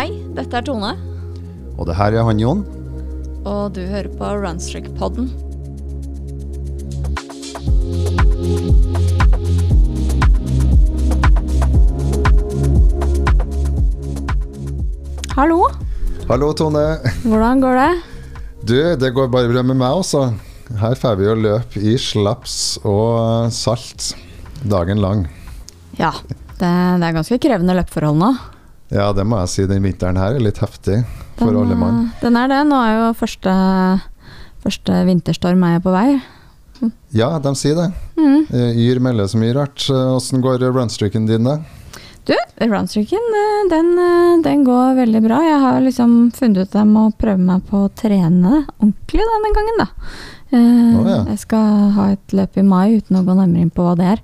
Hei, dette er Tone, Og det her er han Jon. og du hører på Runstrick-podden. Hallo, Hallo, Tone. hvordan går det? Du, det går bare bra med meg også. Her får vi å løpe i slaps og salt dagen lang. Ja, det, det er ganske krevende løpeforhold nå. Ja, det må jeg si. Den vinteren her er litt heftig for Den, alle mann. eh, Den er det. Nå er jo første, første vinterstorm er på vei. Ja, de sier det. Mm. Eh, Yr melder så mye rart. Eh, Åssen går runstreaken din, da? Du, runstreaken, eh, den, eh, den går veldig bra. Jeg har liksom funnet ut at jeg må prøve meg på å trene ordentlig denne gangen, da. Å, ja. Jeg skal ha et løp i mai uten å gå nærmere inn på hva det er.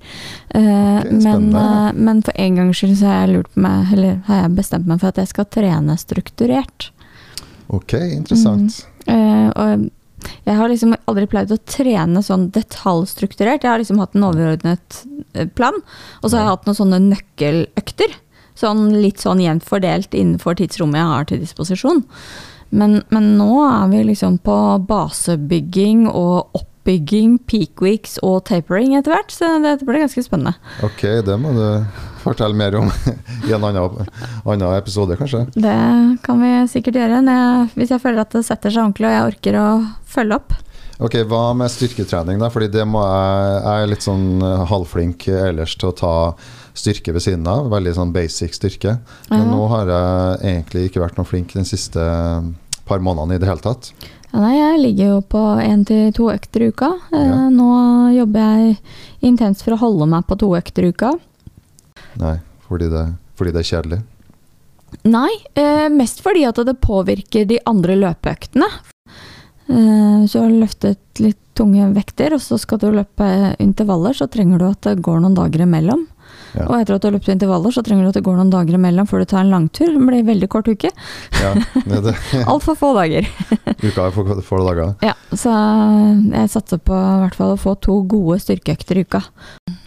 Eh, Ok, men, men for en gangs skyld så har jeg, meg, eller har jeg bestemt meg for at jeg skal trene strukturert. Ok, interessant. Eh, og jeg har liksom aldri pleid å trene sånn detaljstrukturert. Jeg har liksom hatt en overordnet eh, plan, og så har jeg hatt noen sånne nøkkeløkter. Sånn litt sånn jevnt fordelt innenfor tidsrommet jeg har til disposisjon. Men, men nå er vi liksom på basebygging og oppbygging, peak weeks og tapering etter hvert, så dette blir ganske spennende. Ok, det må du fortelle mer om i en annen, annen episode, kanskje. Det kan vi sikkert gjøre jeg, hvis jeg føler at det setter seg ordentlig og jeg orker å følge opp. Ok, Hva med styrketrening, da? Fordi det må jeg, jeg er litt sånn eh, halvflink ellers til å ta styrke ved siden av. Veldig sånn basic styrke. Men Ja. nå har jeg egentlig ikke vært noe flink den siste par månedene i det hele tatt. Ja, nei, jeg ligger jo på én til to økter i uka. Eh, Ja. Nå jobber jeg intenst for å holde meg på to økter i uka. Nei, fordi det, fordi det er kjedelig. Nei, eh, mest fordi at det påvirker de andre løpeøktene. Eh, så har du løftet litt tunge vekter, og så skal du løpe intervaller, så trenger du at det går noen dager imellom. Ja. Og etter at du har løpt intervaller, så trenger du at det går noen dager imellom før du tar en langtur. Det blir en veldig kort uke. Ja, Altfor få dager. uka er for få dager. Ja, så jeg satser på i hvert fall å få to gode styrkeøkter i uka.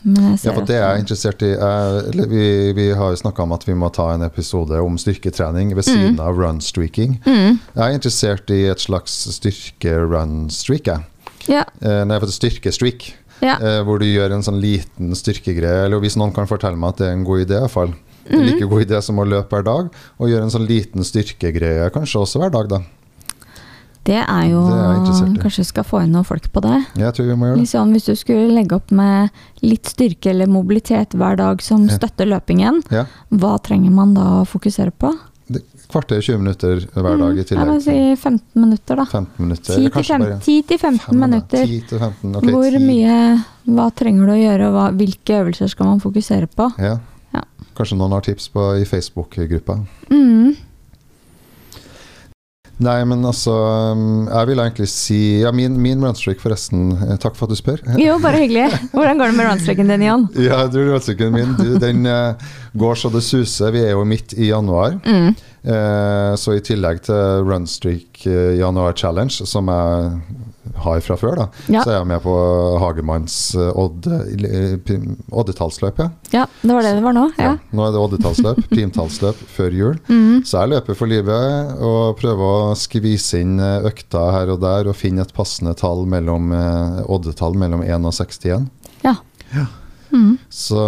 Ja, for det er jeg interessert i. Er, vi, vi har jo snakka om at vi må ta en episode om styrketrening ved siden av runstreaking. mm. Jeg er interessert i et slags styrke-run-streak, jeg. Ja, Eh, Nei, styrkestreak. Ja. Eh, hvor du gjør en sånn liten styrkegreie, eller hvis noen kan fortelle meg at det er en god idé, i hvert fall. Mhm. Like god idé som å løpe hver dag, og gjøre en sånn liten styrkegreie kanskje også hver dag, da. Det er jo Det er. Kanskje vi skal få inn noen folk på det. Jeg tror vi må gjøre det. Liksom, hvis du skulle legge opp med litt styrke eller mobilitet hver dag som støtter løpingen, Ja. hva trenger man da å fokusere på? Kvarter 20 minutter hver dag i tillegg. Jeg vil si 15 minutter, da. 15 minutter. 10 eller til kanskje 15, 10 til 15 fem, minutter. 10 til 15, okay, Hvor 10. mye Hva trenger du å gjøre, og hva, hvilke øvelser skal man fokusere på? Ja. Ja. Kanskje noen har tips på i Facebook-gruppa. Mm. Nei, men altså um, Jeg vil egentlig si Ja, min, min runstreak, forresten. eh, Takk for at du spør. Jo, bare hyggelig. Hvordan går det med runstreaken din, Jan? Ja, du, runstreaken min du, den eh, går så det suser. Vi er jo midt i januar. Mm. Eh, så i tillegg til Runstreak eh, Januar Challenge, som jeg har fra før, da, Ja. så er jeg med på Hagemanns eh, odd, oddetallsløp. Ja. ja, det var det det var nå. Ja. Ja, nå er det oddetallsløp, primtallsløp før jul. Mm. Så jeg løper for livet og prøver å skvise inn Økta økter her og der og finne et passende tall mellom oddetall mellom 1 og 61. Ja. Mm. Så,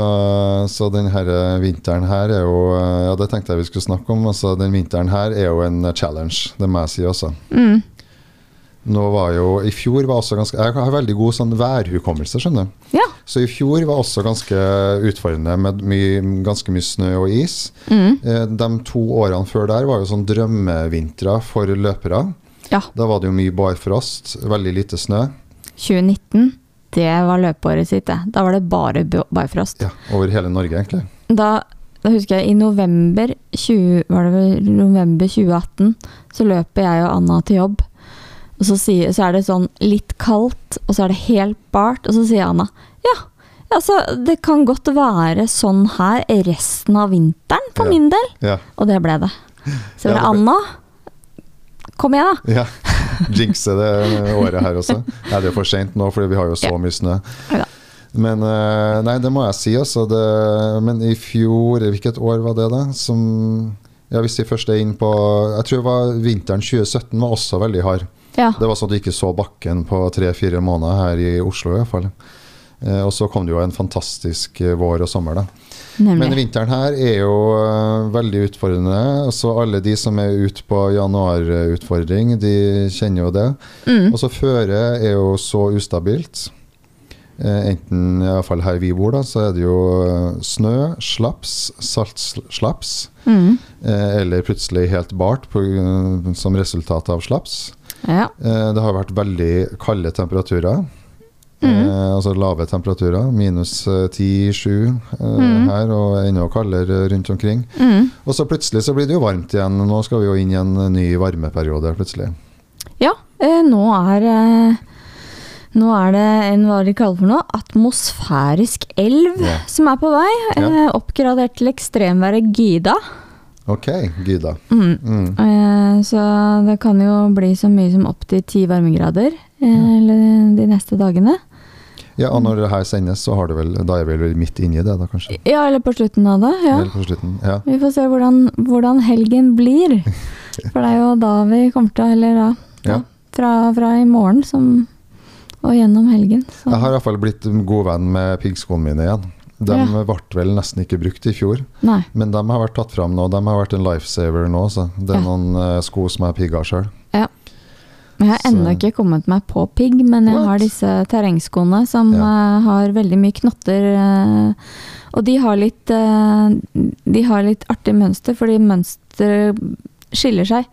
så denne eh, vinteren her er jo eh, Ja, det tenkte jeg vi skulle snakke om. Altså, den vinteren her er jo en eh, challenge, det må jeg si også. Mm. Nå var jo, I fjor var også ganske Jeg har veldig god sånn værhukommelse, skjønner du. Ja. Så i fjor var også ganske utfordrende med my, ganske mye snø og is. Mm. De to årene før der var jo sånn drømmevintre for løpere. Ja. Da var det jo mye barfrost, veldig lite snø 2019, det var løpeåret sitt, det. Da var det bare Bifrost. ja, over hele Norge, egentlig. Da, da husker jeg i november, 20, var det vel november 2018 så løper jeg og Anna til jobb. Og så, sier, så er det sånn litt kaldt, og så er det helt bart. Og så sier Anna ja, altså, det kan godt være sånn her resten av vinteren for Ja. min del. Ja. Og det ble det. Så Ja, var det det ble- Anna. Kom igjen, da. ja. Jinxe det året her også. Nei, det er for seint nå, fordi vi har jo så mye snø. Ja. Men eh, Nei, det må jeg si, altså. Det, men i fjor, hvilket år var det, da? Som Ja, Hvis vi først er inn på Jeg tror det var vinteren 2017 var også veldig hard. Ja. Det var sånn at du ikke så bakken på tre-fire måneder her i Oslo i hvert fall. Eh, og så kom det jo en fantastisk eh, vår og sommer, da. Men vinteren her er jo eh, veldig utfordrende. Så alle de som er ute på januarutfordring, de kjenner jo det. Mm. Og så føret er jo så ustabilt. Enten, i hvert fall her vi bor, da, så er det jo snø, slaps, saltslaps. Mm. Eller plutselig helt bart på, som resultat av slaps. Ja. Det har vært veldig kalde temperaturer. Mhm. Eh, altså lave temperaturer. Minus eh, 10-7 eh, mm. her, og enda kaldere rundt omkring. Mm. Og så plutselig så blir det jo varmt igjen. Nå skal vi jo inn i en ny varmeperiode plutselig. ja. Eh, nå er eh, Nå er det en hva de kaller for noe, atmosfærisk elv yeah. som er på vei. Ja. Eh, oppgradert til ekstremværet Gyda. Ok, Gyda. Mm. Mm. Eh, så det kan jo bli så mye som opptil ti varmegrader eh, eller de neste dagene. Ja, og når det her sendes, så har det vel, da er vi vel midt inni det, da kanskje? Ja, eller på slutten av det. ja. Eller på slutten. Ja. Vi får se hvordan, hvordan helgen blir. For det er jo da vi kommer til Eller da, Ja. fra, fra i morgen som, og gjennom helgen. Så. Jeg har i hvert fall blitt god venn med piggskoene mine igjen. De Ja. ble vel nesten ikke brukt i fjor, Nei. men de har vært tatt fram nå. De har vært en lifesaver nå, så det er Ja. noen eh, sko som jeg pigga sjøl. Jeg har ennå ikke kommet meg på pigg, men jeg What? har disse terrengskoene som Ja. eh, har veldig mye knotter. eh, og de har litt De har litt artig mønster, fordi mønsteret skiller seg.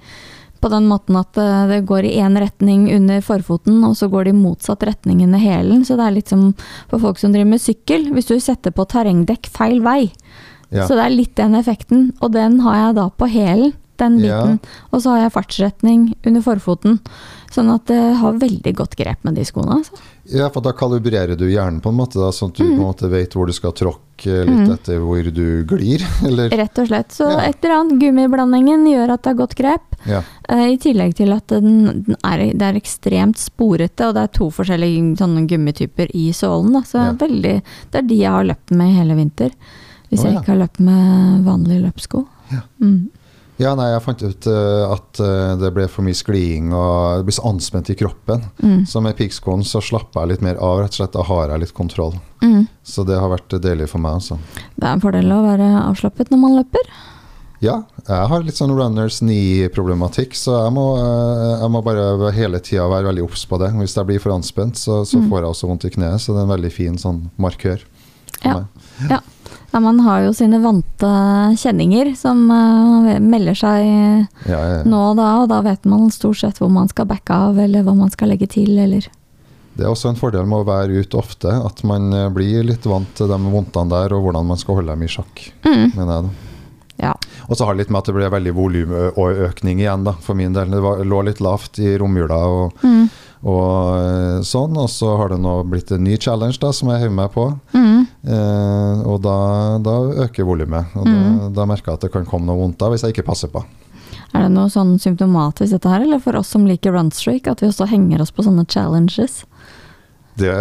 På den måten at eh, det går i én retning under forfoten, og så går det i motsatt retning under hælen. Så det er litt som for folk som driver med sykkel. Hvis du setter på terrengdekk feil vei, Ja. så det er litt den effekten. Og den har jeg da på hælen, den Ja. biten. Og så har jeg fartsretning under forfoten. Sånn at det har veldig godt grep med de skoene. Altså. ja, for da kalibrerer du hjernen på en måte, da, sånn at du Mm. på en måte vet hvor du skal tråkke litt mm. etter hvor du glir, eller? Rett og slett. Så Ja. et eller annet gummiblandingen gjør at det har godt grep. Ja. Uh, I tillegg til at den, den er, det er ekstremt sporete, og det er to forskjellige gummityper i sålen. Da. Så Ja. veldig, det er de jeg har løpt med hele vinter. Hvis Å, jeg ikke har løpt med vanlige løpssko. Ja. Mm. Ja, nei, jeg fant ut uh, at eh, det ble for mye skliing og det blir så anspent i kroppen. Mm. Så med piggskoen så slapper jeg litt mer av, rett og slett. Da har jeg litt kontroll. Mm. Så det har vært deilig for meg, altså. Det er en fordel å være avslappet når man løper. Ja, jeg har litt sånn runners knee-problematikk, så jeg må, eh, jeg må bare hele tida være veldig obs på det. Hvis jeg blir for anspent, så, så Mm. får jeg også vondt i kneet, så det er en veldig fin sånn markør. Ja. Ja. Ja, man har jo sine vante kjenninger som uh, melder seg Ja, ja, ja. nå og da, og da vet man stort sett hvor man skal backe av, eller hva man skal legge til, eller Det er også en fordel med å være ute ofte, at man eh, blir litt vant til de vondtene der, og hvordan man skal holde dem i sjakk. mm. mener jeg da. Ja. Og så har det litt med at det ble veldig volumøkning igjen, da, for min del. Det var, lå litt lavt i romjula og, Mm. og eh, sånn. Og så har det nå blitt en ny challenge da, som jeg heiv meg på. Mm. Eh, og da, da øker volumet. Og da, Mm. da merker jeg at det kan komme noe vondt da, hvis jeg ikke passer på. Er det noe sånn symptomatisk dette her, eller for oss som liker runstreak, at vi også henger oss på sånne challenges? Det,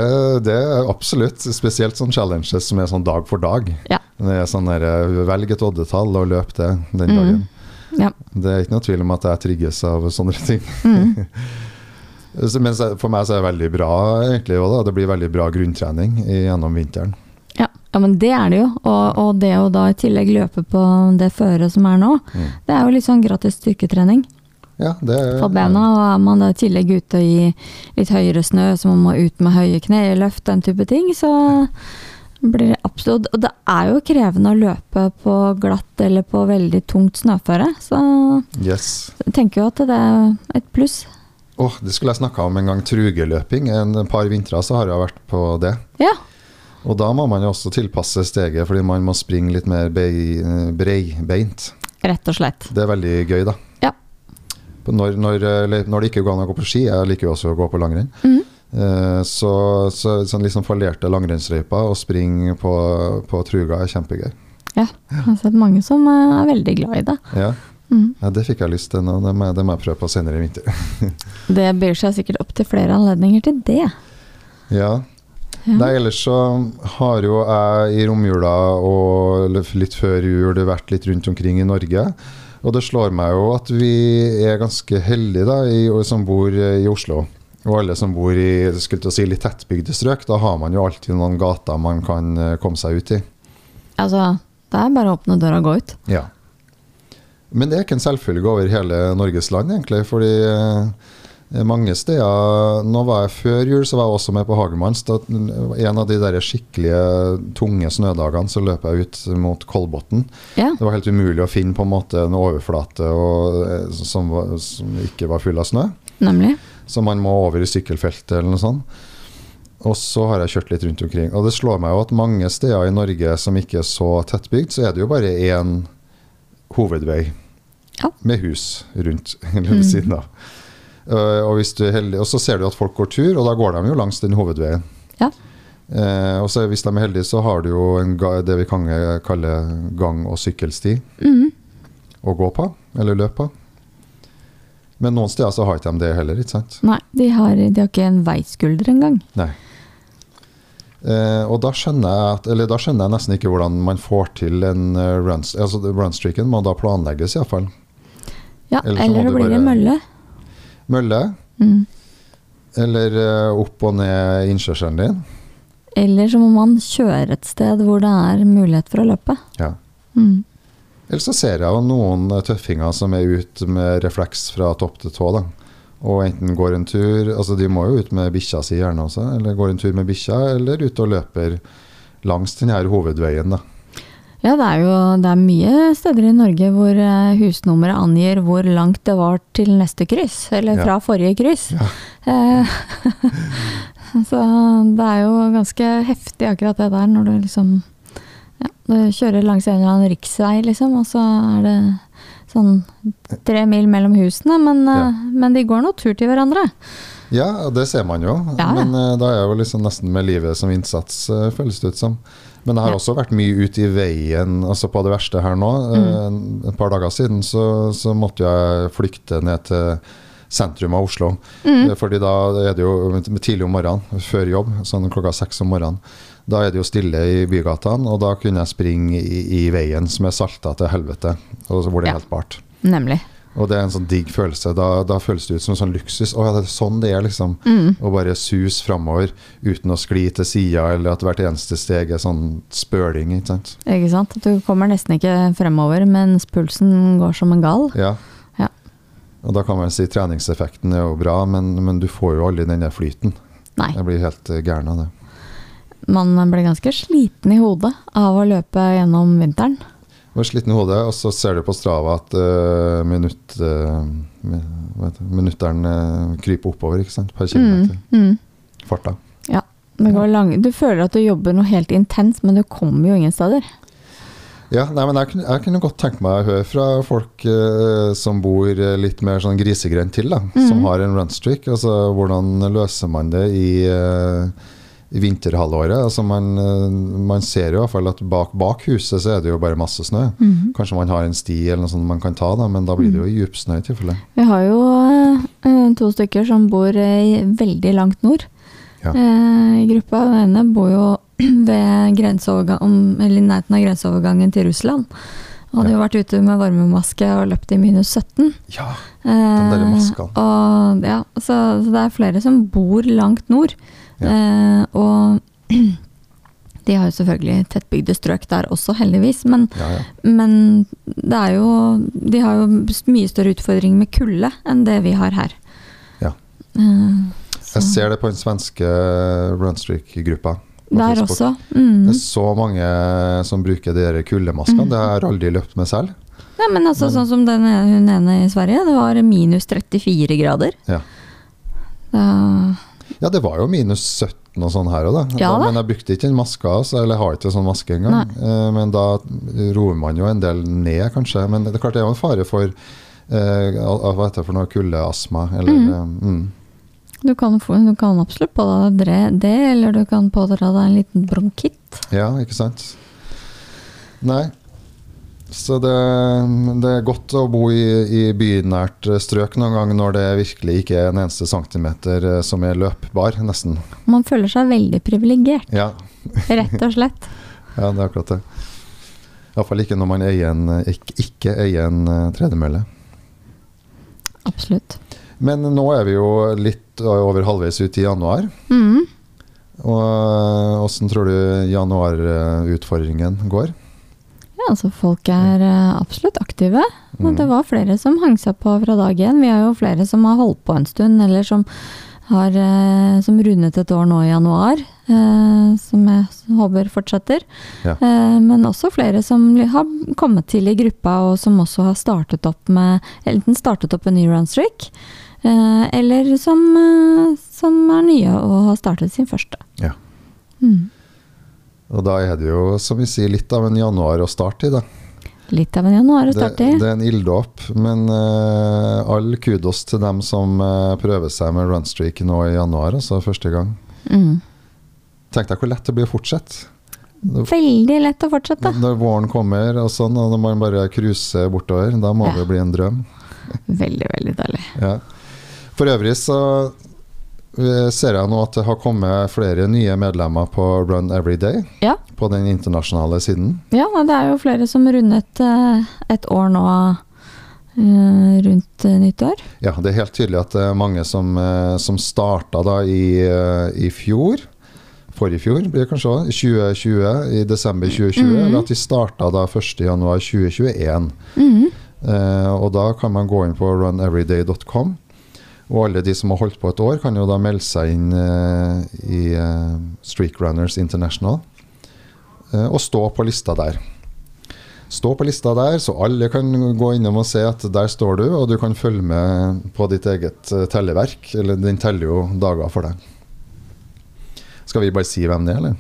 det er absolutt. Spesielt sånne challenges som er sånn dag for dag. Ja. Det er sånn der, eh, Velg et oddetall og løp det den Mm. dagen. Ja. Det er ikke noe tvil om at jeg trigges av sånne ting. Mm. Men for meg så er det veldig bra, egentlig. også da. Det blir veldig bra grunntrening gjennom vinteren. Ja. men det er det jo. Og, og det å da i tillegg løpe på det føret som er nå, Mm. det er jo litt sånn gratis styrketrening Ja, det er, for bena. Og er man da i tillegg ute i litt høyere snø, så man må ut med høye kneløft, den type ting, så blir det absolutt Og det er jo krevende å løpe på glatt eller på veldig tungt snøføre, så Yes. jeg tenker jo at det er et pluss. Åh, det skulle jeg snakka om en gang. Trugeløping. En, en par vintre så har jeg vært på det. Ja. Og da må man jo også tilpasse steget, fordi man må springe litt mer bei- breibeint. Rett og slett. Det er veldig gøy, da. Ja. Når, når, når det ikke går an å gå på ski, jeg liker jo også å gå på langrenn, eh, så, så sånn liksom fallerte langrennsløypa og springe på, på truga er kjempegøy. Ja. Jeg har sett mange som eh, er veldig glad i det. Ja. Mm. ja, det fikk jeg lyst til nå. Det må, det må jeg prøve på senere i vinter. Det byr seg sikkert opp til flere anledninger til det. Ja. Ja. Nei, ellers så har jo jeg i romjula og litt før jul vært litt rundt omkring i Norge. Og det slår meg jo at vi er ganske heldige da, i, som bor i Oslo. Og alle som bor i si, litt tettbygde strøk, da har man jo alltid noen gater man kan eh, komme seg ut i. Altså, det er bare å åpne døra og gå ut. Ja. Men det er ikke en selvfølge over hele Norges land, egentlig. fordi eh, mange steder Nå var jeg Før jul så var jeg også med på Hagemanns. En av de der skikkelige tunge snødagene så løp jeg ut mot Kolbotn. Ja. Det var helt umulig å finne på en måte en overflate og, eh, som, var, som ikke var full av snø. Nemlig. Så man må over i sykkelfeltet eller noe sånt. Og så har jeg kjørt litt rundt omkring. Og det slår meg jo at mange steder i Norge som ikke er så tettbygd, så er det jo bare én hovedvei Ja. med hus rundt eller ved siden av. Uh, og, hvis du heldig, og så ser du at folk går tur, og da går de jo langs den hovedveien. Ja. Eh, og så hvis de er heldige, så har du jo en, det vi kan kalle gang- og sykkelsti mm. å gå på, eller løpe på. Men noen steder så har ikke de det heller, ikke sant? Nei, de har, de har ikke en veiskulder engang. Nei. Eh, og da skjønner, jeg at, eller da skjønner jeg nesten ikke hvordan man får til en uh, run, altså runstreaken må da planlegges iallfall. Ja, Eller eller det blir bare- en mølle. Mølle, Mm. eller eh, opp og ned innkjørselen din. Eller så må man kjøre et sted hvor det er mulighet for å løpe. Ja. Mm. Eller så ser jeg jo noen eh, tøffinger som er ute med refleks fra topp til tå. da. Og enten går en tur altså De må jo ut med bikkja si gjerne også, eller går en tur med bikkja, eller ut og løper langs denne hovedveien. da. Ja, det er jo det er mye steder i Norge hvor eh, husnummeret angir hvor langt det var til neste kryss, eller Ja. fra forrige kryss. Ja. Eh, så det er jo ganske heftig akkurat det der, når du liksom ja, du kjører langs en eller annen riksvei, liksom, og så er det sånn tre mil mellom husene, men, eh, Ja. men de går nå tur til hverandre. Ja, det ser man jo. Ja. Men eh, da er jeg jo liksom nesten med livet som innsats, eh, føles det ut som. Men jeg har også vært mye ute i veien, altså på det verste her nå. Mm. Eh, Et par dager siden så, så måtte jeg flykte ned til sentrum av Oslo. Mm. Fordi da er det jo tidlig om morgenen, før jobb, sånn klokka seks om morgenen. Da er det jo stille i bygatene, og da kunne jeg springe i, i veien som er salta til helvete, og så hvor det er helt bart. Nemlig. Og det er en sånn digg følelse. Da, da føles det ut som en sånn luksus. Å det er sånn det er, liksom. Mm. Å bare sus framover uten å skli til sida, eller at hvert eneste steg er sånn spøling. ikke sant? Ikke sant? Du kommer nesten ikke fremover, mens pulsen går som en gal. Ja. Ja. Og da kan man si treningseffekten er jo bra, men, men du får jo aldri den der flyten. Nei. Jeg blir helt eh, gæren av det. Man blir ganske sliten i hodet av å løpe gjennom vinteren. Du er sliten i hodet, og så ser du på Strava at uh, minutt, uh, minutteren uh, kryper oppover ikke sant? per kilometer. Mm, mm. Farta. Ja. Det går lang. Du føler at du jobber noe helt intenst, men du kommer jo ingen steder. Ja, nei, men jeg, kunne- jeg kunne godt tenkt meg å høre fra folk eh, som bor litt mer sånn grisegrendt til, da, som Mhm. har en runstreak. Altså, hvordan løser man det i, eh, i vinterhalvåret? Altså, man, eh, man ser jo i hvert fall at bak, bak huset så er det jo bare masse snø. Mhm. Kanskje man har en sti eller noe sånt man kan ta, da, men da blir det jo djup snø i tilfelle. Vi har jo eh, to stykker som bor eh, veldig langt nord Ja. eh, i gruppa. Den ene bor jo ved eller nærheten av grenseovergangen til Russland. Og hadde jo vært ute med varmemaske og løpt i minus 17. Ja, Den der maskene. Og, ja, så, så det er flere som bor langt nord. Ja. Eh, og de har jo selvfølgelig tettbygde strøk der også, heldigvis. Men, ja, ja. men det er jo De har jo mye større utfordringer med kulde enn det vi har her. Ja. Eh, Jeg ser det på den svenske runstreak-gruppa. Der Facebook. også. Det Mm. er så mange som bruker de kuldemaskene. Mm. Det har jeg aldri løpt med selv. Ja, men altså Men- sånn som den ene, hun ene i Sverige, det var minus 34 grader. Ja. Da, Ja, det var jo minus 17 og sånn her òg, da. Ja da. Men jeg brukte ikke den maska, altså, eller har ikke sånn maske engang. Eh, men da roer man jo en del ned, kanskje. Men det er klart det er jo en fare for uh, hva heter det for noe kuldeastma, eller eh, mm. du, kan få, du kan absolutt pådra deg det, eller du kan pådra deg en liten bronkitt. Ja, ikke sant? Nei. Så det, det er godt å bo i, i bynært strøk noen gang når det virkelig ikke er en eneste centimeter eh, som er løpbar, nesten. Man føler seg veldig privilegert, Ja, rett og slett. ja det er akkurat det. Iallfall ikke når man eier en, ikke, ikke eier en eh, tredemølle. Absolutt. Men nå er vi jo litt over halvveis ut i januar. Mm. Og eh, Åssen tror du januarutfordringen går? Ja, altså folk er eh, absolutt aktive. Mm. det var flere som hang seg på fra dag én. Vi har jo flere som har holdt på en stund, eller som har eh, som rundet et år nå i januar. Eh, som jeg håper fortsetter. Ja. Men også flere som har kommet til i gruppa, og som også har startet opp med Enten startet opp en ny runstreak, eller som, som er nye og har startet sin første. Ja. Og da er det jo, som vi sier, litt av en januar å starte i, da. Litt av en januar å starte i. det er en ilddåp, men uh, all kudos til dem som uh, prøver seg med runstreak nå i januar, altså første gang. Mm. Tenk deg hvor lett det blir å fortsette. Veldig lett å fortsette. Når våren kommer og sånn, og når man bare cruiser bortover, da må Ja. det bli en drøm. Veldig, veldig deilig. Ja. For øvrig så ser jeg nå at det har kommet flere nye medlemmer på Run Every Day, Ja. på den internasjonale siden. Ja, det er jo flere som rundet eh, et år nå eh, rundt eh, nyttår. Ja, det er helt tydelig at det er mange som, eh, som starta da i, eh, i fjor. Forrige fjor blir det kanskje òg. 2020, i desember 2020. Mhm. Eller at de starta da 1.1.2021. Mhm. Eh, og da kan man gå inn på runeveryday.com. Og alle de som har holdt på et år, kan jo da melde seg inn uh, i uh, Runners International. uh, og stå på lista der. Stå på lista der, så alle kan gå innom og se at der står du, og du kan følge med på ditt eget telleverk. Eller den teller jo dager for deg. Skal vi bare si hvem det er, eller?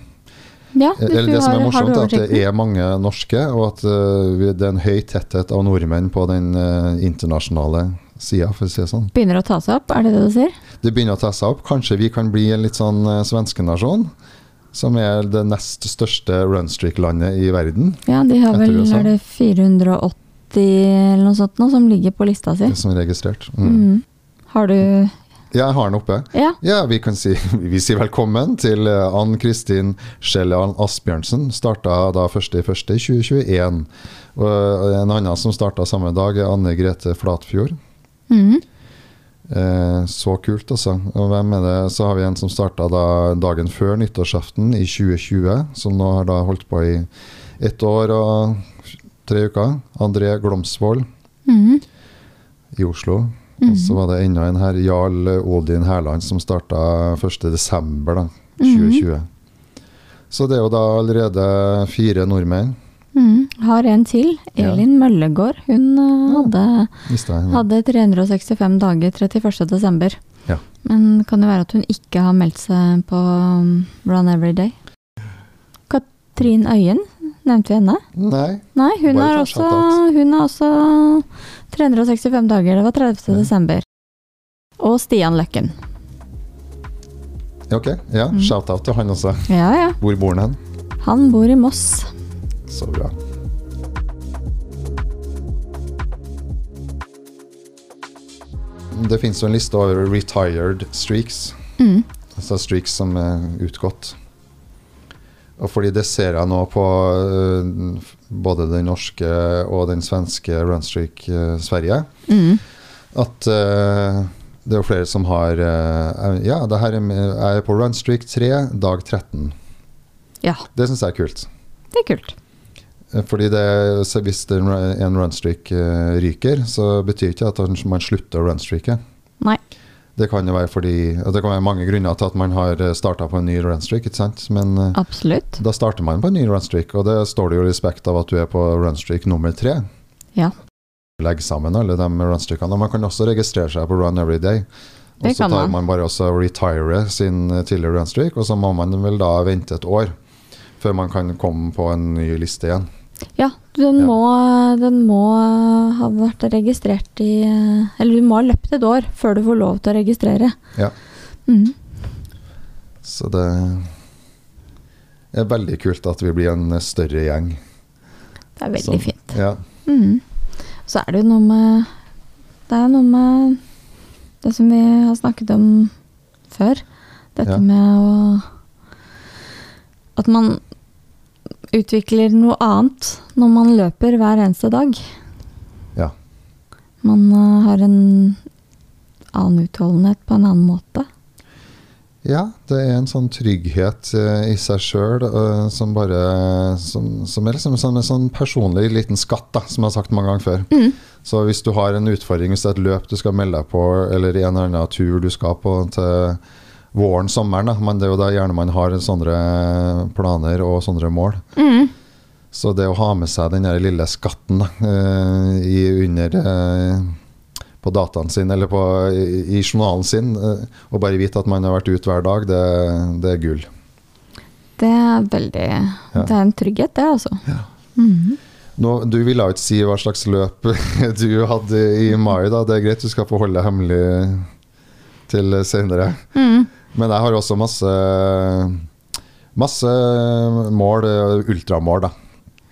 Ja, Eller det som er morsomt, er at det er mange norske, og at det er en høy tetthet av nordmenn på den internasjonale sida, for å si det sånn. Begynner å ta seg opp, er det det du sier? Det begynner å ta seg opp. Kanskje vi kan bli en litt sånn uh, svenskenasjon, som er det nest største runstreak-landet i verden, Ja, de har vel det, er det 480 eller noe sånt nå som ligger på lista si. som er registrert. Mm. Mm. Har du ja, Jeg har den oppe. Ja. Ja, vi kan si vi sier velkommen til eh, Ann Kristin Schelle Asbjørnsen. Starta da 1.1.2021. Og en annen som starta samme dag, er Anne Grete Flatfjord. Mhm. Eh, så kult, altså. Og hvem er det? Så har vi en som starta da dagen før nyttårsaften i 2020, som nå har da holdt på i ett år og tre uker. André Glomsvold mm. i Oslo. Mm. Og så var det enda en her, Jarl Odin Hærland, som starta 1.12. da, Mhm. 2020. Så det er jo da allerede fire nordmenn. Mhm. Har en til. Ja. Elin Møllegård. Hun eh, Ja. hadde, Mistet hadde 365 dager 31.12. Ja. Men kan det være at hun ikke har meldt seg på um, Run Every Day? Katrin Øyen, nevnte vi henne? Nei. Nei, hun har også, hun har også 365 dager. Det var 30. Ja. desember. Og Stian Løkken. Ok, ja. Mm. Shout-out til han også. Ja, ja. Hvor bor han hen? Han bor i Moss. Så bra. Det finnes jo en liste over retired streaks. Mm. Altså streaks som er utgått. Og fordi det ser jeg nå på øh, både den norske og den svenske runstreak øh, Sverige, Mm. at uh, det er jo flere som har uh, Ja, det her er, jeg er på runstreak 3, dag 13. Ja, Det syns jeg er kult. det er kult. Eh, Fordi det, så hvis en runstreak eh, ryker, så betyr ikke det at man slutter å runstreake. Nei. Det kan jo være fordi Det kan være mange grunner til at man har starta på en ny runstreak, ikke sant? Men eh, Absolutt. da starter man på en ny runstreak, og det står det jo respekt av at du er på runstreak nummer tre. Ja. Legg sammen alle de runstreakene. Og man kan også registrere seg på Run Every Day. Og så tar man. bare også og retire sin eh, tidligere runstreak, og så må man vel da vente et år før man kan komme på en ny liste igjen. Ja, den, Ja. Må, den må ha vært registrert i Eller du må ha løpt et år før du får lov til å registrere. Ja. Mm. Så det er veldig kult at vi blir en større gjeng. Det er veldig Så, fint. Ja. Mm. Så er det jo noe med Det er noe med det som vi har snakket om før. Dette Ja. med å At man utvikler noe annet når man løper hver eneste dag. Ja. Man eh, har en annen utholdenhet på en annen måte. Ja, det er en sånn trygghet eh, i seg sjøl som bare som, som er liksom en en sånn personlig liten skatt, da, som jeg har sagt mange ganger før. Mm. Så hvis du har en utfordring, hvis det er et løp du skal melde deg på, eller en eller annen tur du skal på til våren, sommeren, da, men det er jo da gjerne man har sånne planer og sånne mål. Mm. Så det å ha med seg den der lille skatten da, eh, i, under eh, på dataen sin eller på, i, i journalen sin, eh, og bare vite at man har vært ute hver dag, det, det er gull. Det er veldig Ja. Det er en trygghet, det, altså. Ja. Mhm. Nå, du ville jo ikke si hva slags løp du hadde i mai, da. Det er greit, du skal få holde det hemmelig til senere. Mm. Men jeg har også masse Masse mål, eh, ultramål, da.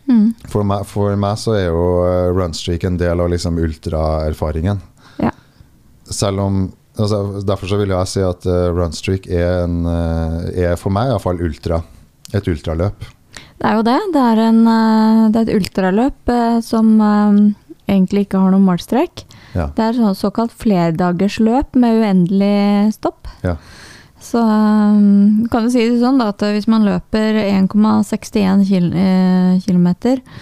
Mm. For meg, for meg så er jo eh, runstreak en del av liksom ultraerfaringen. Ja. Selv om altså, Derfor så vil jeg si at uh, runstreak er, en, eh, er for meg iallfall ultra. Et ultraløp. Det er jo det. Det er, en, eh, det er et ultraløp eh, som eh, egentlig ikke har noen målstrek. Ja. Det er sånn såkalt flerdagersløp med uendelig stopp. Ja. Så um, kan du si det sånn da, at hvis man løper 1,61 kil eh,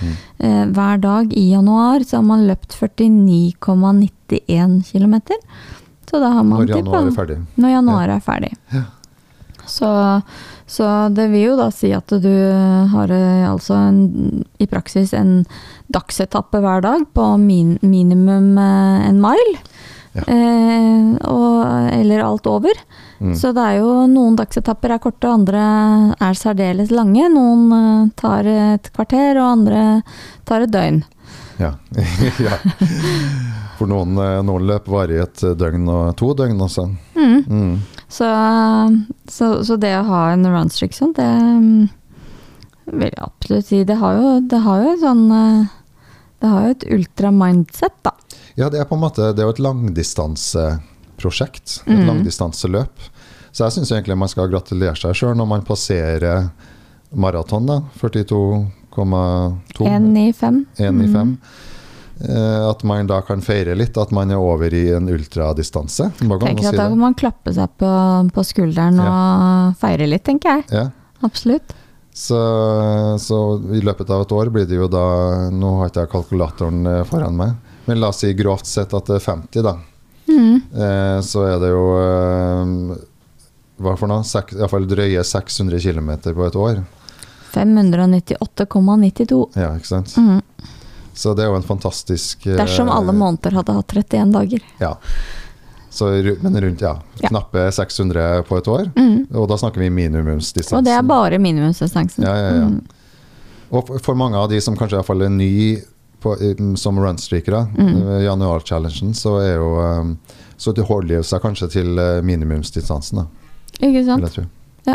Mm. eh, hver dag i januar, så har man løpt 49,91 kilometer. Så da har man Når januar er ferdig. Når januar er ferdig. Ja. Så, så det vil jo da si at du har eh, altså en, i praksis en dagsetappe hver dag på min, minimum eh, en mile. Ja. Eh, og, eller alt over. Mm. Så det er jo noen dagsetapper er korte, andre er særdeles lange. Noen eh, tar et kvarter, og andre tar et døgn. Ja. ja. For noen, noen løp varer et døgn og to døgn også. Mm. Mm. Så, så, så det å ha en runstrick sånn, det mm, vil jeg absolutt si. Det har jo, det har jo sånn eh, Det har jo et ultra-mindset, da. Ja, det er på en måte Det er jo et langdistanseprosjekt. Et mm. langdistanseløp. Så jeg syns egentlig man skal gratulere seg sjøl når man passerer maraton, da. 42,2. 1 i 5. 1 i 5. Eh, at man da kan feire litt at man er over i en ultradistanse. Tenk Tenker at Da kan man klappe seg på, på skulderen og feire litt, tenker jeg. Ja. Absolutt. Så, så i løpet av et år blir det jo da Nå har ikke jeg kalkulatoren eh, foran meg, men la oss si grovt sett at det er 50, da. Mm. Eh, så er det jo eh, Hva for noe? Sek, i hvert fall drøye 600 km på et år. 598,92. Ja, ikke sant? Mm. Så det er jo en fantastisk eh, Dersom alle måneder hadde hatt 31 dager. Ja. Så, men rundt ja, Ja. knappe 600 på et år. Mm. Og da snakker vi minimumsdistansen. Og det er bare minimumsdistansen. Ja, ja, ja. Mm. Og for- mange av de som kanskje er ny på, som runstreakere, Mm. eh, januar-challengen, så er jo eh, Så det holder de seg kanskje til minimumsdistansen, da, Ikke sant? Ja.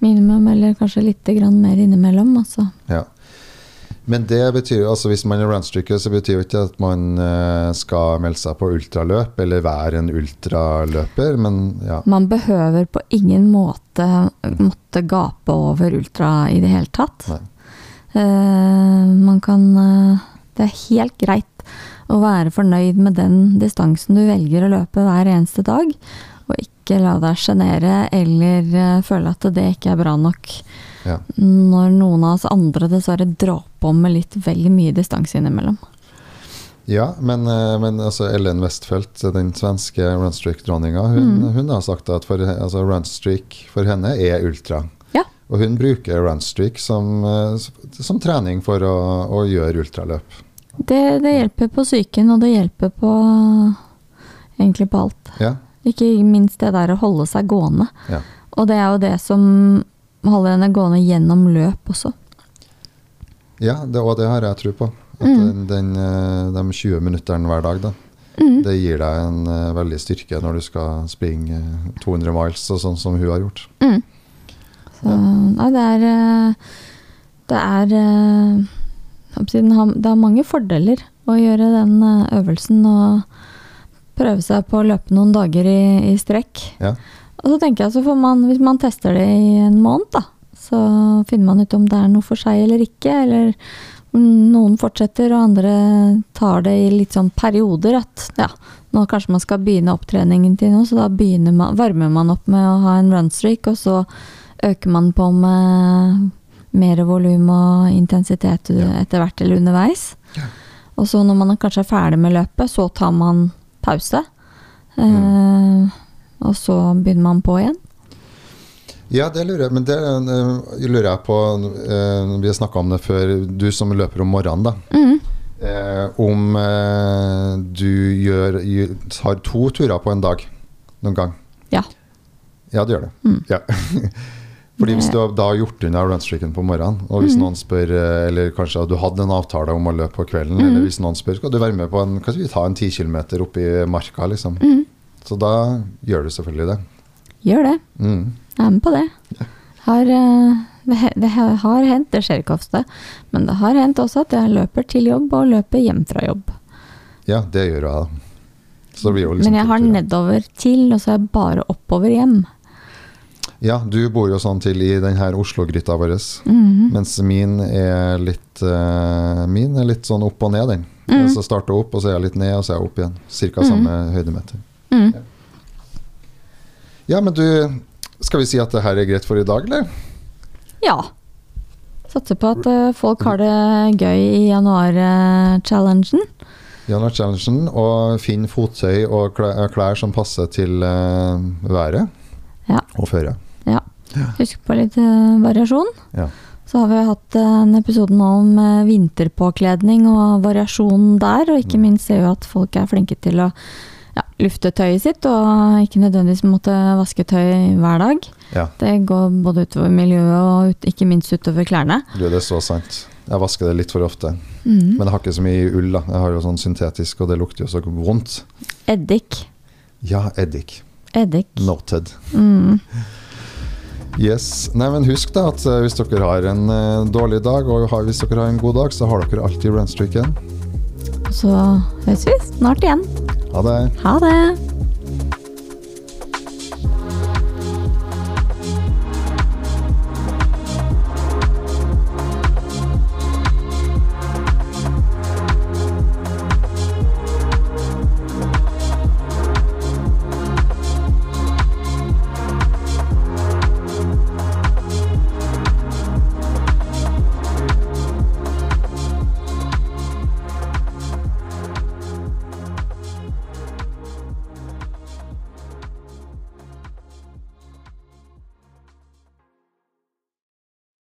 Minimum, eller kanskje litt grann mer innimellom. Altså. Ja. Men det betyr altså hvis man er runstreaker, så betyr jo ikke at man eh, skal melde seg på ultraløp eller være en ultraløper, men ja. Man behøver på ingen måte måtte gape over ultra i det hele tatt. Eh, man kan uh, Det er helt greit å være fornøyd med den distansen du velger å løpe hver eneste dag, og ikke la deg sjenere eller uh, føle at det ikke er bra nok Ja. når noen av oss andre dessverre drar på med litt vel mye distanse innimellom. Ja, men, eh, men altså Ellen Westfeldt, den svenske runstreak-dronninga, hun, Mm. hun har sagt at for, altså runstreak for henne er ultra. Ja. Og hun bruker runstreak som, eh, som trening for å, å gjøre ultraløp. Det, det hjelper på psyken, og det hjelper på egentlig på alt. Ja, Ikke minst det der å holde seg gående. Ja. Og det er jo det som holder henne gående gjennom løp også. ja det, og det har jeg tro på. At Mm. den, den, eh, de 20 minuttene hver dag, da, Mm. det gir deg en uh, veldig styrke når du skal springe eh, 200 miles, og sånn som hun har gjort. Mm. Så nei, det er eh, Det er Det har mange fordeler å gjøre den øvelsen og prøve seg på å løpe noen dager i, i strekk. Ja. Og så tenker jeg så får man, hvis man tester det i en måned, da, Så finner man ut om det er noe for seg eller ikke, eller noen fortsetter og andre tar det i litt sånn perioder. At ja, nå kanskje man skal begynne opptreningen til noe, så da man, varmer man opp med å ha en runstreak, og så øker man på med mer volum og intensitet etter hvert eller underveis. Ja. Og så når man kanskje er ferdig med løpet, så tar man pause. Mm. Eh, og så begynner man på igjen. Ja, det lurer jeg Men det eh, lurer jeg på eh, Vi har snakka om det før. Du som løper om morgenen, da. Mm. Eh, om du gjør, har to turer på en dag noen gang? Ja. Ja, du gjør det. Mm. Ja. Fordi Hvis du har da har gjort unna runstreaken på morgenen, og hvis Mm. noen spør Eller kanskje du hadde en avtale om å løpe på kvelden, Mm. eller hvis noen spør skal du være med på en Kan vi ta en ti kilometer opp i marka, liksom. Mhm. Så da gjør du selvfølgelig det. Gjør det. Mm. Jeg er med på det. Har, eh, det, har hendt, det skjer ikke ofte, men det har hendt også at jeg løper til jobb og løper hjem fra jobb. Ja, det gjør jeg, da. Liksom Men jeg har nedover til, og så er jeg bare oppover hjem. Ja, du bor jo sånn til i denne Oslo-gryta vår. Mhm. Mens min er litt uh, Min er litt sånn opp og ned, den. Mhm. Så starter jeg opp, og så er jeg litt ned, og så er jeg opp igjen. Cirka Mhm. samme høydemeter. Mhm. Ja, men du Skal vi si at det her er greit for i dag, eller? Ja. Satser på at eh, folk har det gøy i januar-challengen. Januar-challengen. Og finn fottøy og klær, klær som passer til eh, været Ja. og føret. Ja. Husk på litt eh, variasjon. Ja. Så har vi hatt eh, en episode nå om eh, vinterpåkledning og variasjon der, og ikke Mm. minst ser vi at folk er flinke til å ja, lufte tøyet sitt, og ikke nødvendigvis måtte vaske tøy hver dag. Ja. Det går både utover miljøet og ut, ikke minst utover klærne. Du, det er så sant. Jeg vasker det litt for ofte. Mm. Men jeg har ikke så mye ull, da. Jeg har jo sånn syntetisk, og det lukter jo så vondt. Eddik. Ja, eddik. Eddik. Noted. Mm. Yes. Nei, men husk da at eh, hvis dere har en eh, dårlig dag, og har, hvis dere har en god dag, så har dere alltid runstreaken. Så høres vi snart igjen. Ha det. Ha det!